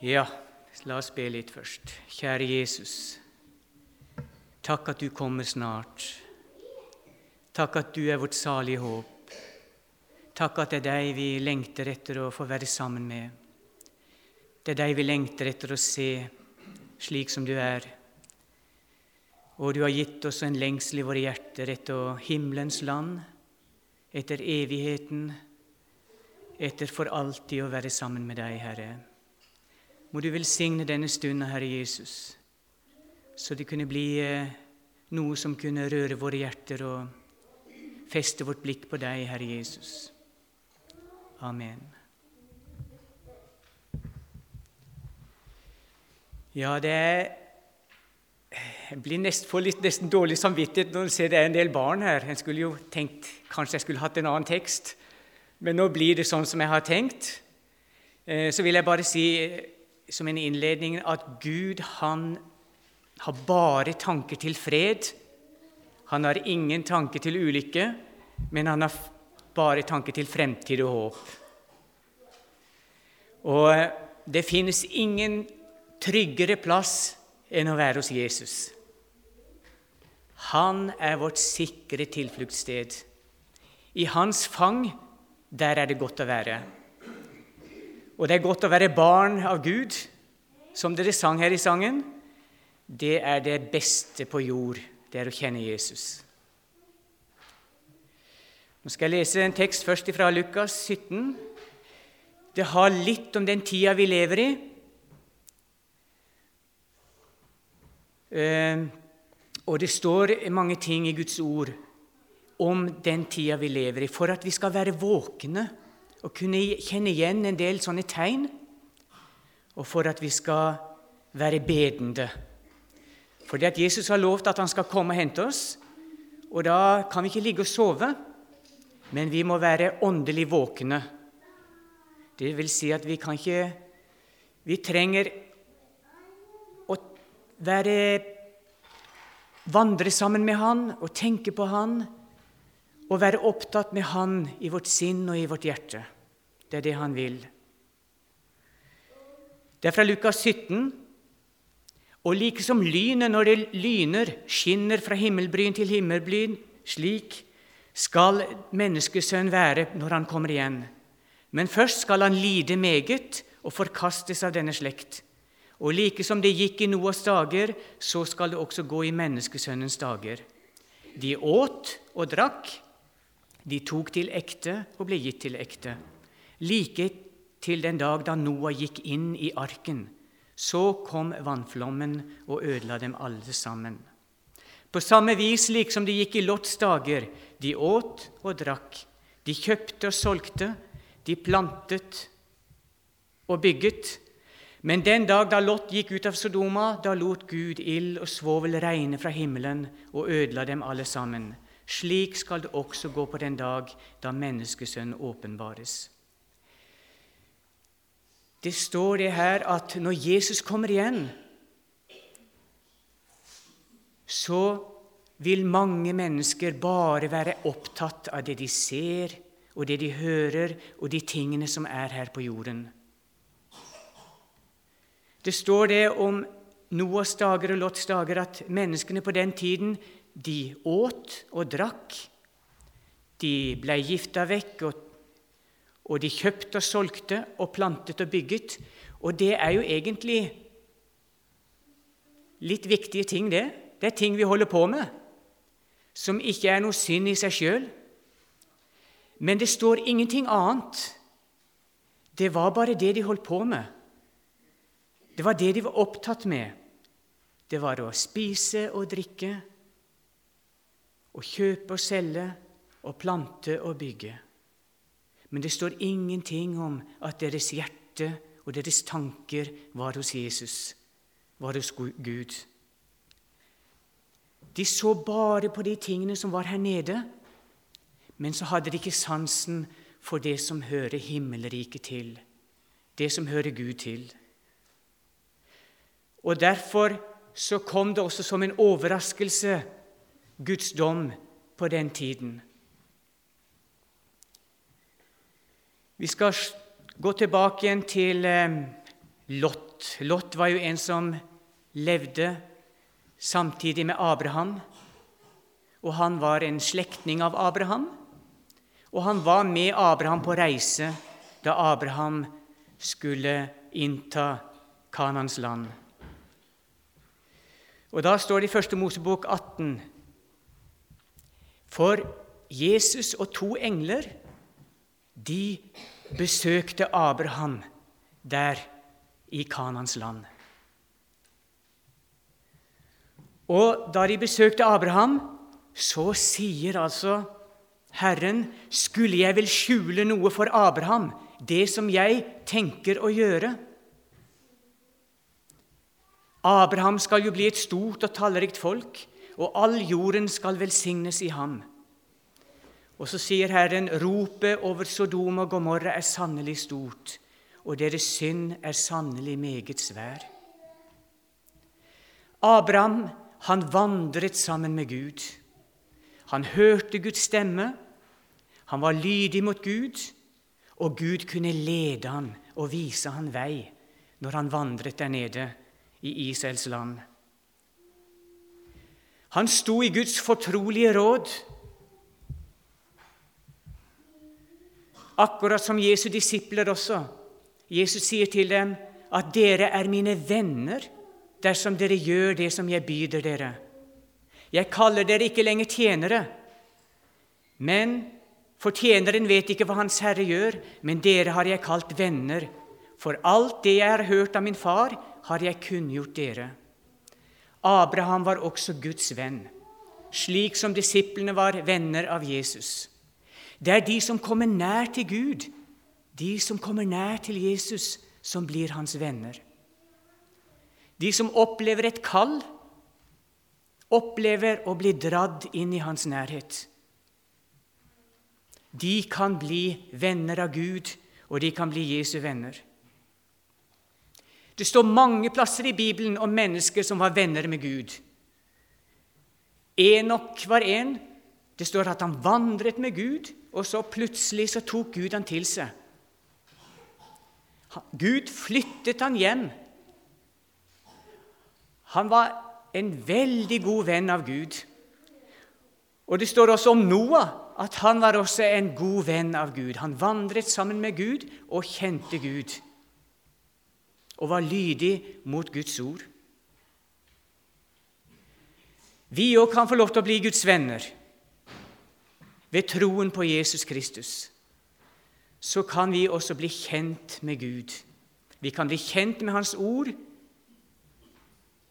Ja, la oss be litt først. Kjære Jesus. Takk at du kommer snart. Takk at du er vårt salige håp. Takk at det er deg vi lengter etter å få være sammen med. Det er deg vi lengter etter å se slik som du er. Og du har gitt oss en lengsel i våre hjerter etter himmelens land, etter evigheten, etter for alltid å være sammen med deg, Herre. Må du velsigne denne stunden, Herre Jesus, så det kunne bli eh, noe som kunne røre våre hjerter og feste vårt blikk på deg, Herre Jesus. Amen. Ja, det er Jeg blir nest, får litt, nesten dårlig samvittighet når jeg ser det er en del barn her. Jeg skulle jo tenkt kanskje jeg skulle hatt en annen tekst, men nå blir det sånn som jeg har tenkt. Eh, så vil jeg bare si som en innledning at Gud han har bare tanker til fred. Han har ingen tanke til ulykke, men han har bare tanke til fremtid og håp. Og det finnes ingen tryggere plass enn å være hos Jesus. Han er vårt sikre tilfluktssted. I hans fang, der er det godt å være. Og det er godt å være barn av Gud, som dere sang her i sangen. Det er det beste på jord, det er å kjenne Jesus. Nå skal jeg lese en tekst først fra Lukas 17. Det har litt om den tida vi lever i. Eh, og det står mange ting i Guds ord om den tida vi lever i, for at vi skal være våkne og kunne kjenne igjen en del sånne tegn, og for at vi skal være bedende. Fordi at Jesus har lovt at han skal komme og hente oss, og da kan vi ikke ligge og sove, men vi må være åndelig våkne. Det vil si at vi kan ikke Vi trenger å være vandre sammen med Han og tenke på Han å være opptatt med Han i vårt sinn og i vårt hjerte. Det er det Han vil. Det er fra Lukas 17. Og like som lynet når det lyner, skinner fra himmelbryn til himmelbryn, slik skal menneskesønn være når han kommer igjen. Men først skal han lide meget og forkastes av denne slekt. Og like som det gikk i Noas dager, så skal det også gå i menneskesønnens dager. De åt og drakk, de tok til ekte og ble gitt til ekte, like til den dag da Noah gikk inn i arken. Så kom vannflommen og ødela dem alle sammen. På samme vis liksom som det gikk i Lots dager. De åt og drakk, de kjøpte og solgte, de plantet og bygget. Men den dag da Lot gikk ut av Sodoma, da lot Gud ild og svovel regne fra himmelen og ødela dem alle sammen. Slik skal det også gå på den dag da Menneskesønnen åpenbares. Det står det her at når Jesus kommer igjen, så vil mange mennesker bare være opptatt av det de ser, og det de hører, og de tingene som er her på jorden. Det står det om Noas dager og Lots dager at menneskene på den tiden de åt og drakk, de ble gifta vekk, og, og de kjøpte og solgte og plantet og bygget. Og det er jo egentlig litt viktige ting, det. Det er ting vi holder på med, som ikke er noe synd i seg sjøl. Men det står ingenting annet. Det var bare det de holdt på med. Det var det de var opptatt med. Det var å spise og drikke å kjøpe og selge, og plante og bygge. Men det står ingenting om at deres hjerte og deres tanker var hos Jesus, var hos Gud. De så bare på de tingene som var her nede, men så hadde de ikke sansen for det som hører himmelriket til, det som hører Gud til. Og Derfor så kom det også som en overraskelse Guds dom på den tiden. Vi skal gå tilbake igjen til eh, Lot. Lot var jo en som levde samtidig med Abraham. Og han var en slektning av Abraham. Og han var med Abraham på reise da Abraham skulle innta Kanans land. Og Da står det i Første Mosebok 18.: For Jesus og to engler, de besøkte Abraham der i Kanans land. Og da de besøkte Abraham, så sier altså Herren, skulle jeg vel skjule noe for Abraham, det som jeg tenker å gjøre? Abraham skal jo bli et stort og tallrikt folk, og all jorden skal velsignes i ham. Og så sier Herren, ropet over Sodom og Gomorra er sannelig stort, og deres synd er sannelig meget svær. Abraham, han vandret sammen med Gud. Han hørte Guds stemme, han var lydig mot Gud, og Gud kunne lede han og vise han vei når han vandret der nede i Israels land. Han sto i Guds fortrolige råd, akkurat som Jesu disipler også. Jesus sier til dem at dere er mine venner dersom dere gjør det som jeg byder dere. Jeg kaller dere ikke lenger tjenere, men for tjeneren vet ikke hva Hans Herre gjør, men dere har jeg kalt venner. For alt det jeg har hørt av min far, har jeg kunngjort dere. Abraham var også Guds venn, slik som disiplene var venner av Jesus. Det er de som kommer nær til Gud, de som kommer nær til Jesus, som blir hans venner. De som opplever et kall, opplever å bli dradd inn i hans nærhet. De kan bli venner av Gud, og de kan bli Jesu venner. Det står mange plasser i Bibelen om mennesker som var venner med Gud. Enok var en. Det står at han vandret med Gud, og så plutselig så tok Gud han til seg. Gud flyttet han hjem. Han var en veldig god venn av Gud. Og Det står også om Noah at han var også en god venn av Gud. Han vandret sammen med Gud og kjente Gud og var lydig mot Guds ord. Vi òg kan få lov til å bli Guds venner ved troen på Jesus Kristus. Så kan vi også bli kjent med Gud. Vi kan bli kjent med Hans ord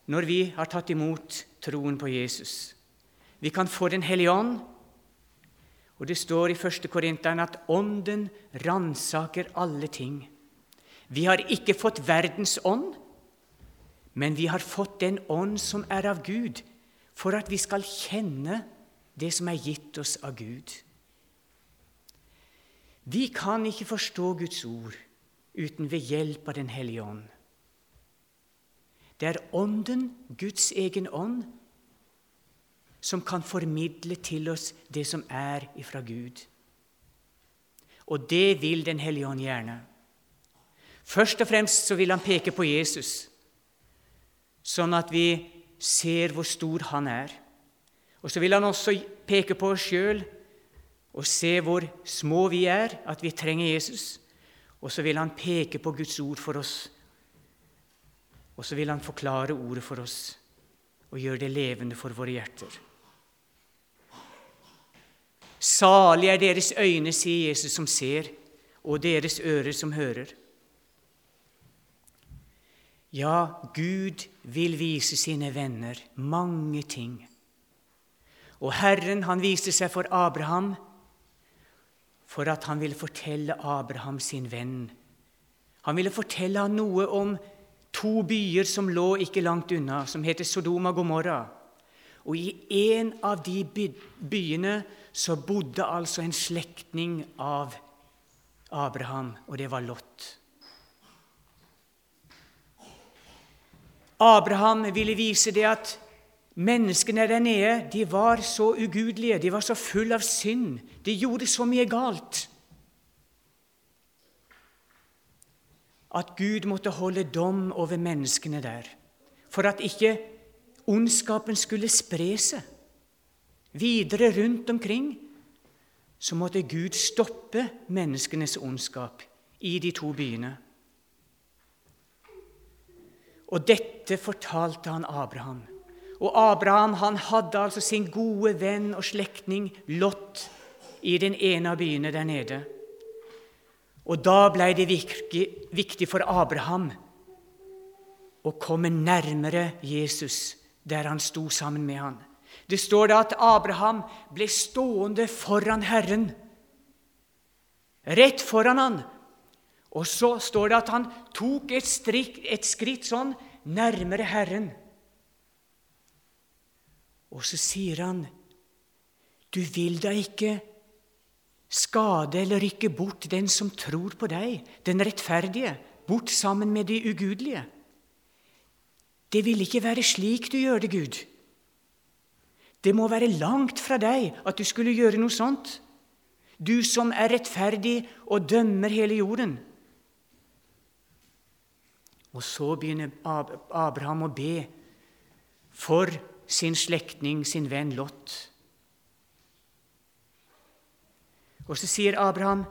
når vi har tatt imot troen på Jesus. Vi kan få Den hellige ånd og det står i 1. Korinteren at Ånden ransaker alle ting. Vi har ikke fått verdens ånd, men vi har fått den ånd som er av Gud, for at vi skal kjenne det som er gitt oss av Gud. Vi kan ikke forstå Guds ord uten ved hjelp av Den hellige ånd. Det er Ånden, Guds egen ånd, som kan formidle til oss det som er ifra Gud. Og det vil Den hellige ånd gjerne. Først og fremst så vil han peke på Jesus, sånn at vi ser hvor stor han er. Og så vil han også peke på oss sjøl og se hvor små vi er, at vi trenger Jesus. Og så vil han peke på Guds ord for oss. Og så vil han forklare ordet for oss og gjøre det levende for våre hjerter. Salig er deres øyne, sier Jesus, som ser, og deres ører som hører. Ja, Gud vil vise sine venner mange ting. Og Herren, han viste seg for Abraham for at han ville fortelle Abraham sin venn. Han ville fortelle ham noe om to byer som lå ikke langt unna, som heter Sodoma Gomorra. Og i en av de byene så bodde altså en slektning av Abraham, og det var Lot. Abraham ville vise det at menneskene der nede de var så ugudelige, de var så fulle av synd, de gjorde så mye galt. at Gud måtte holde dom over menneskene der, for at ikke ondskapen skulle spre seg videre rundt omkring, så måtte Gud stoppe menneskenes ondskap i de to byene. Og dette fortalte han Abraham. Og Abraham han hadde altså sin gode venn og slektning Lot i den ene av byene der nede. Og da ble det viktig for Abraham å komme nærmere Jesus der han sto sammen med han. Det står da at Abraham ble stående foran Herren, rett foran han. Og så står det at han tok et, strik, et skritt sånn nærmere Herren. Og så sier han, 'Du vil da ikke skade eller rykke bort den som tror på deg, den rettferdige, bort sammen med de ugudelige?' Det vil ikke være slik du gjør det, Gud. Det må være langt fra deg at du skulle gjøre noe sånt, du som er rettferdig og dømmer hele jorden. Og så begynner Abraham å be for sin slektning, sin venn Lot. Og så sier Abraham,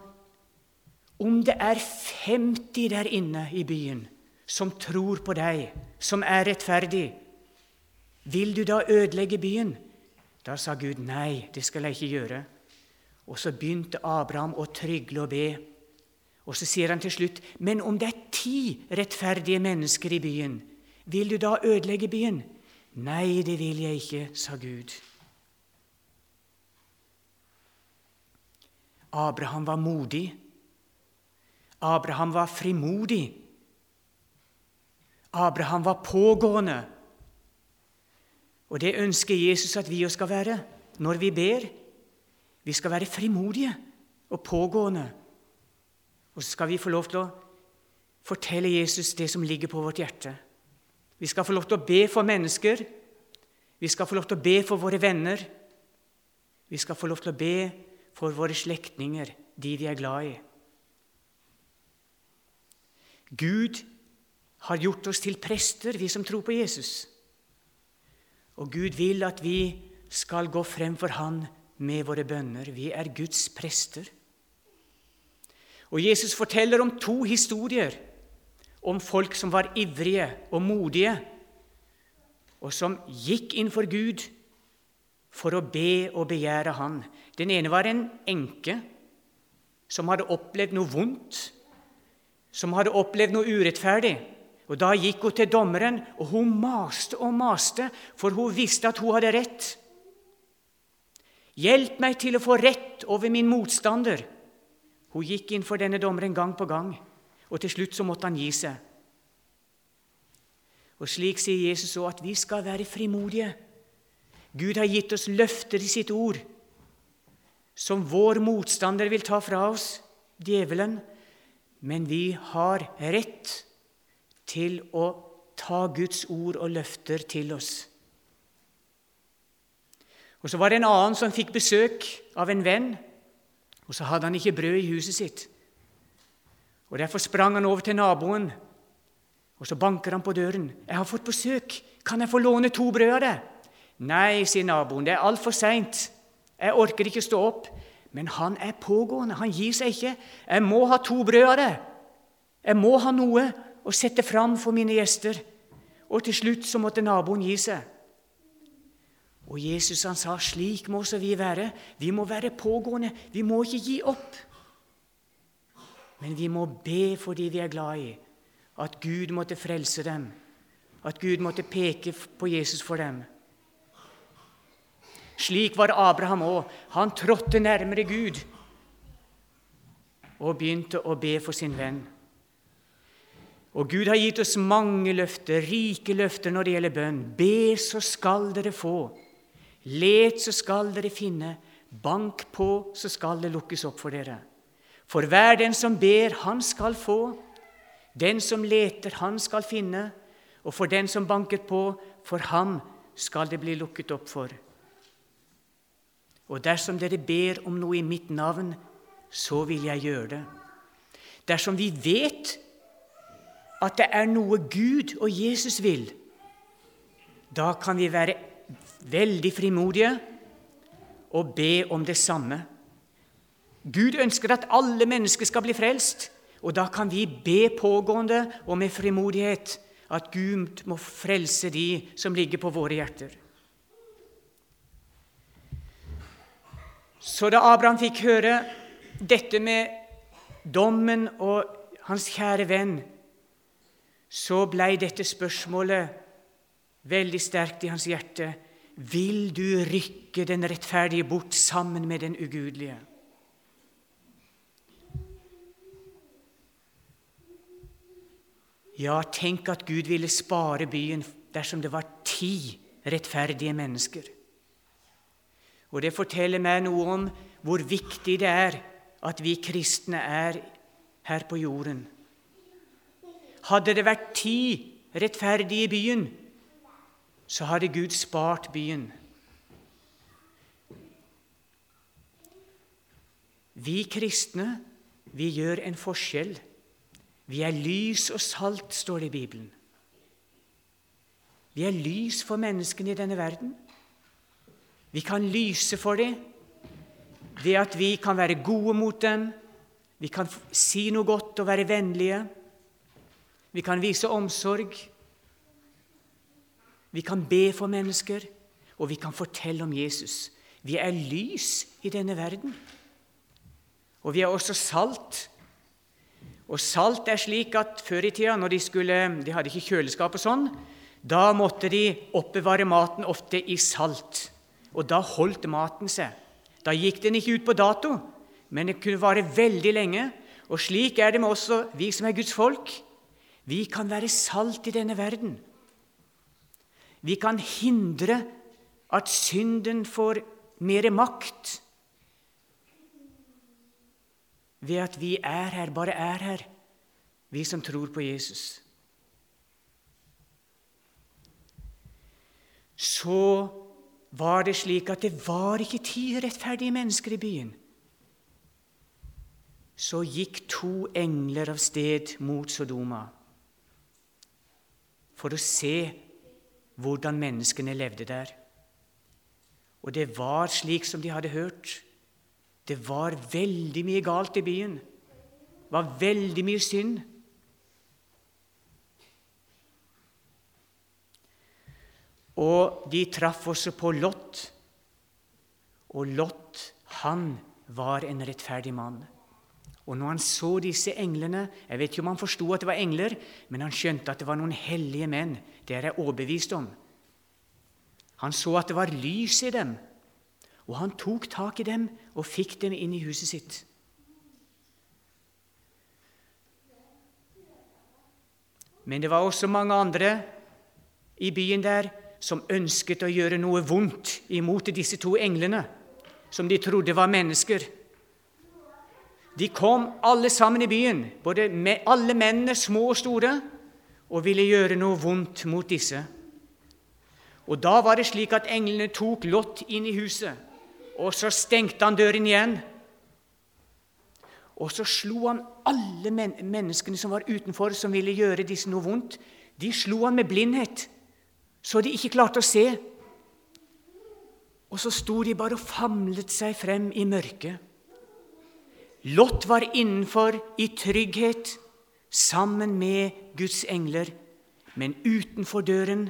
om det er 50 der inne i byen som tror på deg, som er rettferdig, vil du da ødelegge byen? Da sa Gud nei, det skal jeg ikke gjøre. Og så begynte Abraham å trygle og be. Og så sier han til slutt, men om det er ti rettferdige mennesker i byen, vil du da ødelegge byen? Nei, det vil jeg ikke, sa Gud. Abraham var modig. Abraham var frimodig. Abraham var pågående. Og det ønsker Jesus at vi skal være når vi ber. Vi skal være frimodige og pågående. Og så skal vi få lov til å fortelle Jesus det som ligger på vårt hjerte. Vi skal få lov til å be for mennesker. Vi skal få lov til å be for våre venner. Vi skal få lov til å be for våre slektninger, de vi er glad i. Gud har gjort oss til prester, vi som tror på Jesus. Og Gud vil at vi skal gå frem for Han med våre bønner. Vi er Guds prester. Og Jesus forteller om to historier om folk som var ivrige og modige, og som gikk inn for Gud for å be og begjære Han. Den ene var en enke som hadde opplevd noe vondt, som hadde opplevd noe urettferdig. Og Da gikk hun til dommeren, og hun maste og maste, for hun visste at hun hadde rett. Hjelp meg til å få rett over min motstander. Hun gikk inn for denne dommeren gang på gang, og til slutt så måtte han gi seg. Og Slik sier Jesus òg at vi skal være frimodige. Gud har gitt oss løfter i sitt ord som vår motstander vil ta fra oss, djevelen, men vi har rett til å ta Guds ord og løfter til oss. Og Så var det en annen som fikk besøk av en venn, og så hadde han ikke brød i huset sitt. Og Derfor sprang han over til naboen, og så banker han på døren. 'Jeg har fått besøk. Kan jeg få låne to brød av det?' 'Nei', sier naboen. 'Det er altfor seint. Jeg orker ikke stå opp.' Men han er pågående. Han gir seg ikke. 'Jeg må ha to brød av det. Jeg må ha noe å sette fram for mine gjester. Og til slutt så måtte naboen gi seg. Og Jesus han sa slik må også vi være. Vi må være pågående. Vi må ikke gi opp. Men vi må be for de vi er glad i, at Gud måtte frelse dem, at Gud måtte peke på Jesus for dem. Slik var Abraham òg. Han trådte nærmere Gud og begynte å be for sin venn. Og Gud har gitt oss mange løfter, rike løfter når det gjelder bønn. Be, så skal dere få. Let, så skal dere finne. Bank på, så skal det lukkes opp for dere. For hver den som ber, han skal få. Den som leter, han skal finne. Og for den som banker på, for ham skal det bli lukket opp for. Og dersom dere ber om noe i mitt navn, så vil jeg gjøre det. Dersom vi vet at det er noe Gud og Jesus vil, da kan vi være veldig frimodige og be om det samme. Gud ønsker at alle mennesker skal bli frelst, og da kan vi be pågående og med frimodighet at Gud må frelse de som ligger på våre hjerter. Så da Abraham fikk høre dette med dommen og hans kjære venn, så blei dette spørsmålet veldig sterkt i hans hjerte. Vil du rykke den rettferdige bort sammen med den ugudelige? Ja, tenk at Gud ville spare byen dersom det var ti rettferdige mennesker. Og det forteller meg noe om hvor viktig det er at vi kristne er her på jorden. Hadde det vært ti rettferdige i byen, så hadde Gud spart byen. Vi kristne, vi gjør en forskjell. Vi er lys og salt, står det i Bibelen. Vi er lys for menneskene i denne verden. Vi kan lyse for dem ved at vi kan være gode mot dem, vi kan si noe godt og være vennlige. Vi kan vise omsorg. Vi kan be for mennesker, og vi kan fortelle om Jesus. Vi er lys i denne verden. Og vi er også salt. Og salt er slik at før i tida, når de skulle De hadde ikke kjøleskap og sånn. Da måtte de oppbevare maten ofte i salt. Og da holdt maten seg. Da gikk den ikke ut på dato, men det kunne vare veldig lenge. Og slik er det med også vi som er Guds folk. Vi kan være salt i denne verden. Vi kan hindre at synden får mer makt ved at vi er her, bare er her, vi som tror på Jesus. Så var det slik at det var ikke ti rettferdige mennesker i byen. Så gikk to engler av sted mot Sodoma for å se hvordan menneskene levde der. Og det var slik som de hadde hørt. Det var veldig mye galt i byen. Det var veldig mye synd. Og de traff også på Lot. Og Lot, han var en rettferdig mann. Og når han så disse englene Jeg vet ikke om han forsto at det var engler, men han skjønte at det var noen hellige menn. Det er jeg overbevist om. Han så at det var lys i dem, og han tok tak i dem og fikk dem inn i huset sitt. Men det var også mange andre i byen der som ønsket å gjøre noe vondt imot disse to englene, som de trodde var mennesker. De kom alle sammen i byen, både med alle mennene, små og store, og ville gjøre noe vondt mot disse. Og Da var det slik at englene tok Lot inn i huset, og så stengte han døren igjen. Og så slo han alle men menneskene som var utenfor, som ville gjøre disse noe vondt. De slo han med blindhet så de ikke klarte å se. Og så sto de bare og famlet seg frem i mørket. Lot var innenfor i trygghet sammen med Guds engler, men utenfor døren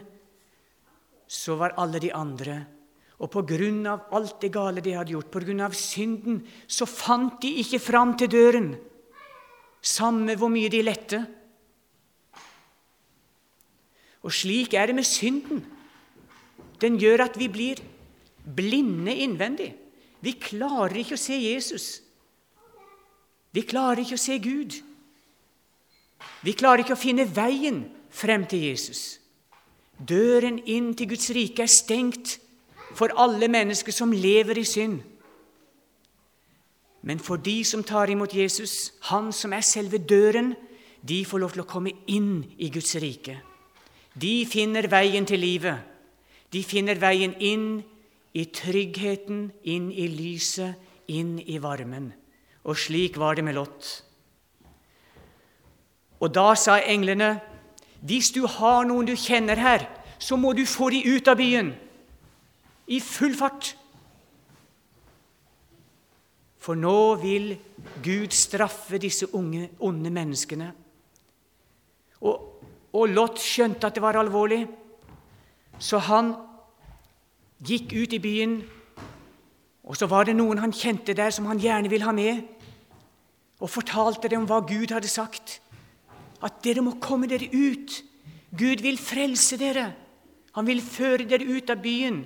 så var alle de andre. Og av alt det gale de hadde gjort, av synden, så fant de ikke fram til døren, samme hvor mye de lette. Og slik er det med synden. Den gjør at vi blir blinde innvendig. Vi klarer ikke å se Jesus. Vi klarer ikke å se Gud. Vi klarer ikke å finne veien frem til Jesus. Døren inn til Guds rike er stengt for alle mennesker som lever i synd. Men for de som tar imot Jesus, han som er selve døren, de får lov til å komme inn i Guds rike. De finner veien til livet. De finner veien inn i tryggheten, inn i lyset, inn i varmen. Og slik var det med Lot. Og da sa englene, hvis du har noen du kjenner her, så må du få de ut av byen i full fart. For nå vil Gud straffe disse unge, onde menneskene. Og, og Lot skjønte at det var alvorlig, så han gikk ut i byen. Og så var det noen han kjente der, som han gjerne ville ha med, og fortalte dem hva Gud hadde sagt. At dere må komme dere ut. Gud vil frelse dere. Han vil føre dere ut av byen.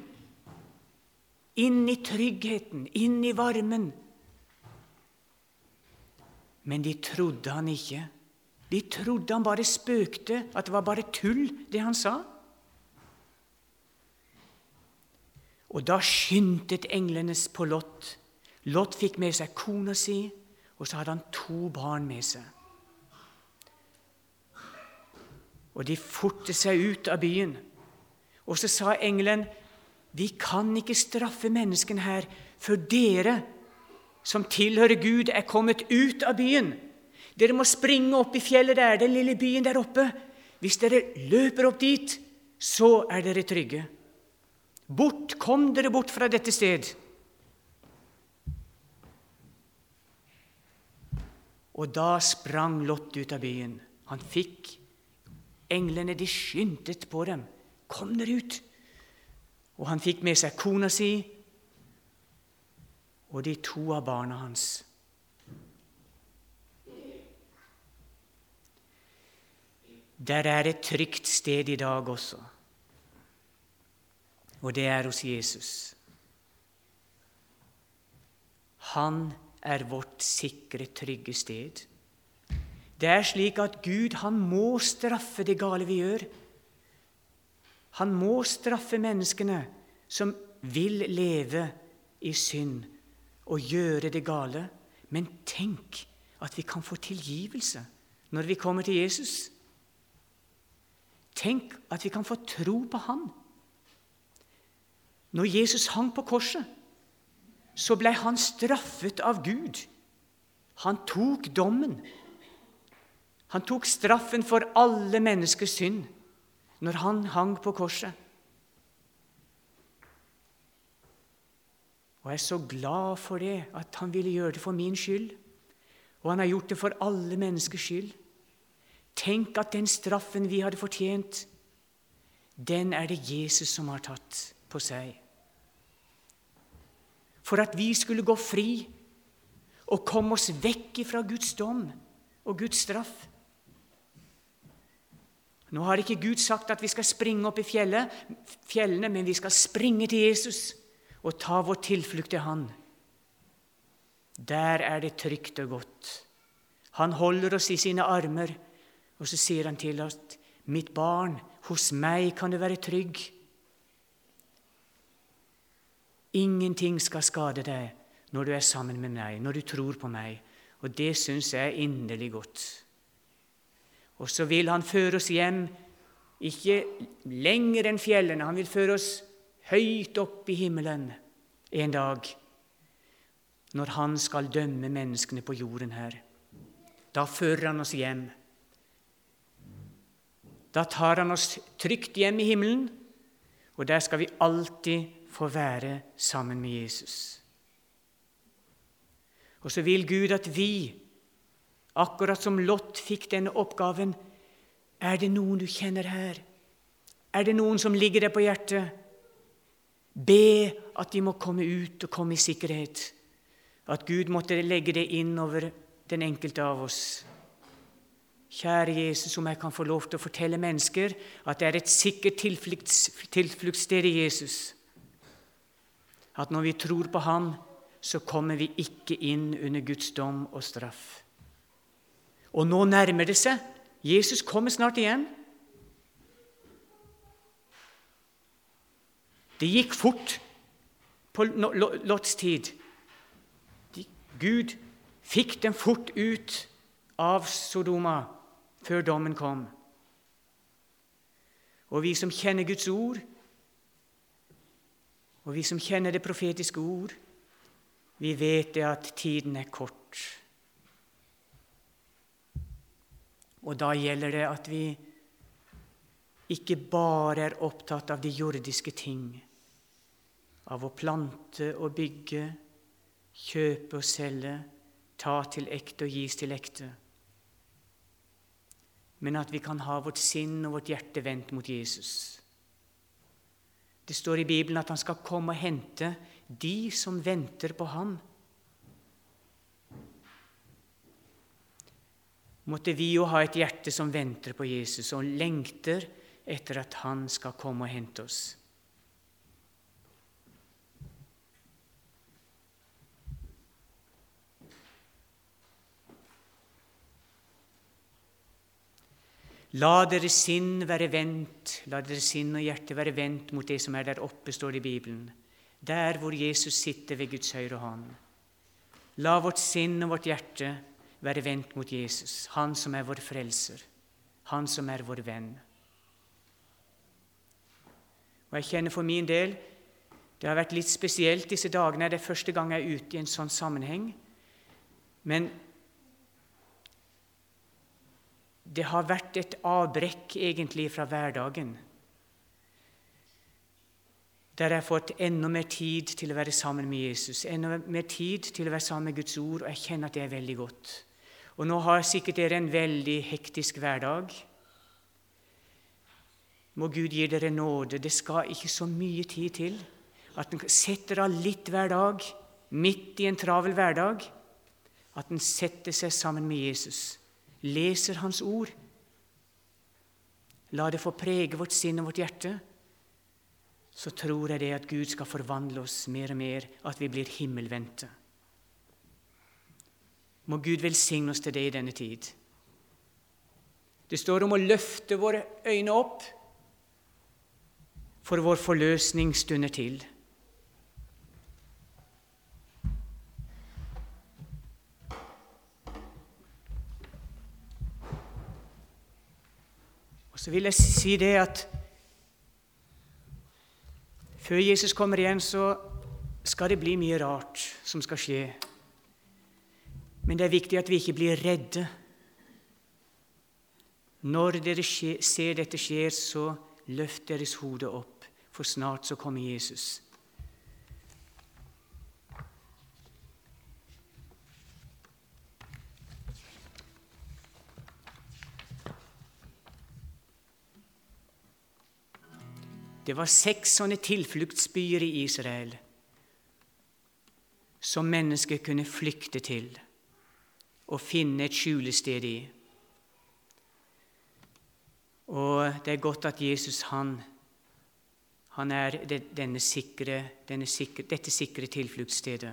Inn i tryggheten, inn i varmen. Men de trodde han ikke. De trodde han bare spøkte, at det var bare tull, det han sa. Og da skyndte englene på Lot. Lot fikk med seg kona si, og så hadde han to barn med seg. Og de fortet seg ut av byen. Og så sa engelen, 'Vi kan ikke straffe menneskene her før dere, som tilhører Gud, er kommet ut av byen.' 'Dere må springe opp i fjellet der, den lille byen der oppe.' 'Hvis dere løper opp dit, så er dere trygge.' Bort, kom dere bort fra dette sted. Og da sprang Lot ut av byen. Han fikk Englene de skyndte på dem. Kom dere ut! Og han fikk med seg kona si og de to av barna hans. Der er et trygt sted i dag også, og det er hos Jesus. Han er vårt sikre, trygge sted. Det er slik at Gud han må straffe det gale vi gjør. Han må straffe menneskene som vil leve i synd og gjøre det gale. Men tenk at vi kan få tilgivelse når vi kommer til Jesus. Tenk at vi kan få tro på Han. Når Jesus hang på korset, så ble han straffet av Gud. Han tok dommen. Han tok straffen for alle menneskers synd når han hang på korset. Og jeg er så glad for det, at han ville gjøre det for min skyld. Og han har gjort det for alle menneskers skyld. Tenk at den straffen vi hadde fortjent, den er det Jesus som har tatt på seg. For at vi skulle gå fri og komme oss vekk fra Guds dom og Guds straff. Nå har ikke Gud sagt at vi skal springe opp i fjellet, fjellene, men vi skal springe til Jesus og ta vår tilflukt til Han. Der er det trygt og godt. Han holder oss i sine armer, og så sier han til oss, 'Mitt barn, hos meg kan du være trygg.' Ingenting skal skade deg når du er sammen med meg, når du tror på meg. Og det syns jeg er inderlig godt. Og så vil han føre oss hjem, ikke lenger enn fjellene. Han vil føre oss høyt opp i himmelen en dag, når han skal dømme menneskene på jorden her. Da fører han oss hjem. Da tar han oss trygt hjem i himmelen, og der skal vi alltid få være sammen med Jesus. Og så vil Gud at vi Akkurat som Lot fikk denne oppgaven. Er det noen du kjenner her? Er det noen som ligger deg på hjertet? Be at de må komme ut og komme i sikkerhet. At Gud måtte legge det inn over den enkelte av oss. Kjære Jesus, om jeg kan få lov til å fortelle mennesker at det er et sikkert tilfluktssted i Jesus. At når vi tror på Ham, så kommer vi ikke inn under Guds dom og straff. Og nå nærmer det seg. Jesus kommer snart igjen. Det gikk fort på Lots tid. Gud fikk dem fort ut av Sodoma før dommen kom. Og vi som kjenner Guds ord, og vi som kjenner det profetiske ord, vi vet det at tiden er kort. Og da gjelder det at vi ikke bare er opptatt av de jordiske ting, av å plante og bygge, kjøpe og selge, ta til ekte og gis til ekte, men at vi kan ha vårt sinn og vårt hjerte vendt mot Jesus. Det står i Bibelen at han skal komme og hente de som venter på ham. Måtte vi jo ha et hjerte som venter på Jesus og lengter etter at Han skal komme og hente oss. La deres sinn være vendt, la deres sinn og hjerte være vendt mot det som er der oppe, står det i Bibelen, der hvor Jesus sitter ved Guds høyre hånd. La vårt sinn og vårt hjerte være vendt mot Jesus, Han som er vår frelser, Han som er vår venn. Og jeg kjenner for min del det har vært litt spesielt disse dagene. Det er første gang jeg er ute i en sånn sammenheng. Men det har vært et avbrekk egentlig fra hverdagen. Der jeg har fått enda mer tid til å være sammen med Jesus, enda mer tid til å være sammen med Guds ord, og jeg kjenner at det er veldig godt. Og nå har sikkert dere en veldig hektisk hverdag. Må Gud gi dere nåde. Det skal ikke så mye tid til at en setter av litt hver dag, midt i en travel hverdag, at en setter seg sammen med Jesus, leser Hans ord. La det få prege vårt sinn og vårt hjerte. Så tror jeg det at Gud skal forvandle oss mer og mer, at vi blir himmelvendte. Må Gud velsigne oss til det i denne tid. Det står om å løfte våre øyne opp for vår forløsning stunder til. Og så vil jeg si det at før Jesus kommer igjen, så skal det bli mye rart som skal skje. Men det er viktig at vi ikke blir redde. Når dere ser dette skjer, så løft deres hode opp for snart så kommer Jesus. Det var seks sånne tilfluktsbyer i Israel som mennesker kunne flykte til og finne et skjulested i. Og det er godt at Jesus han han er denne sikre, denne sikre, dette sikre tilfluktsstedet.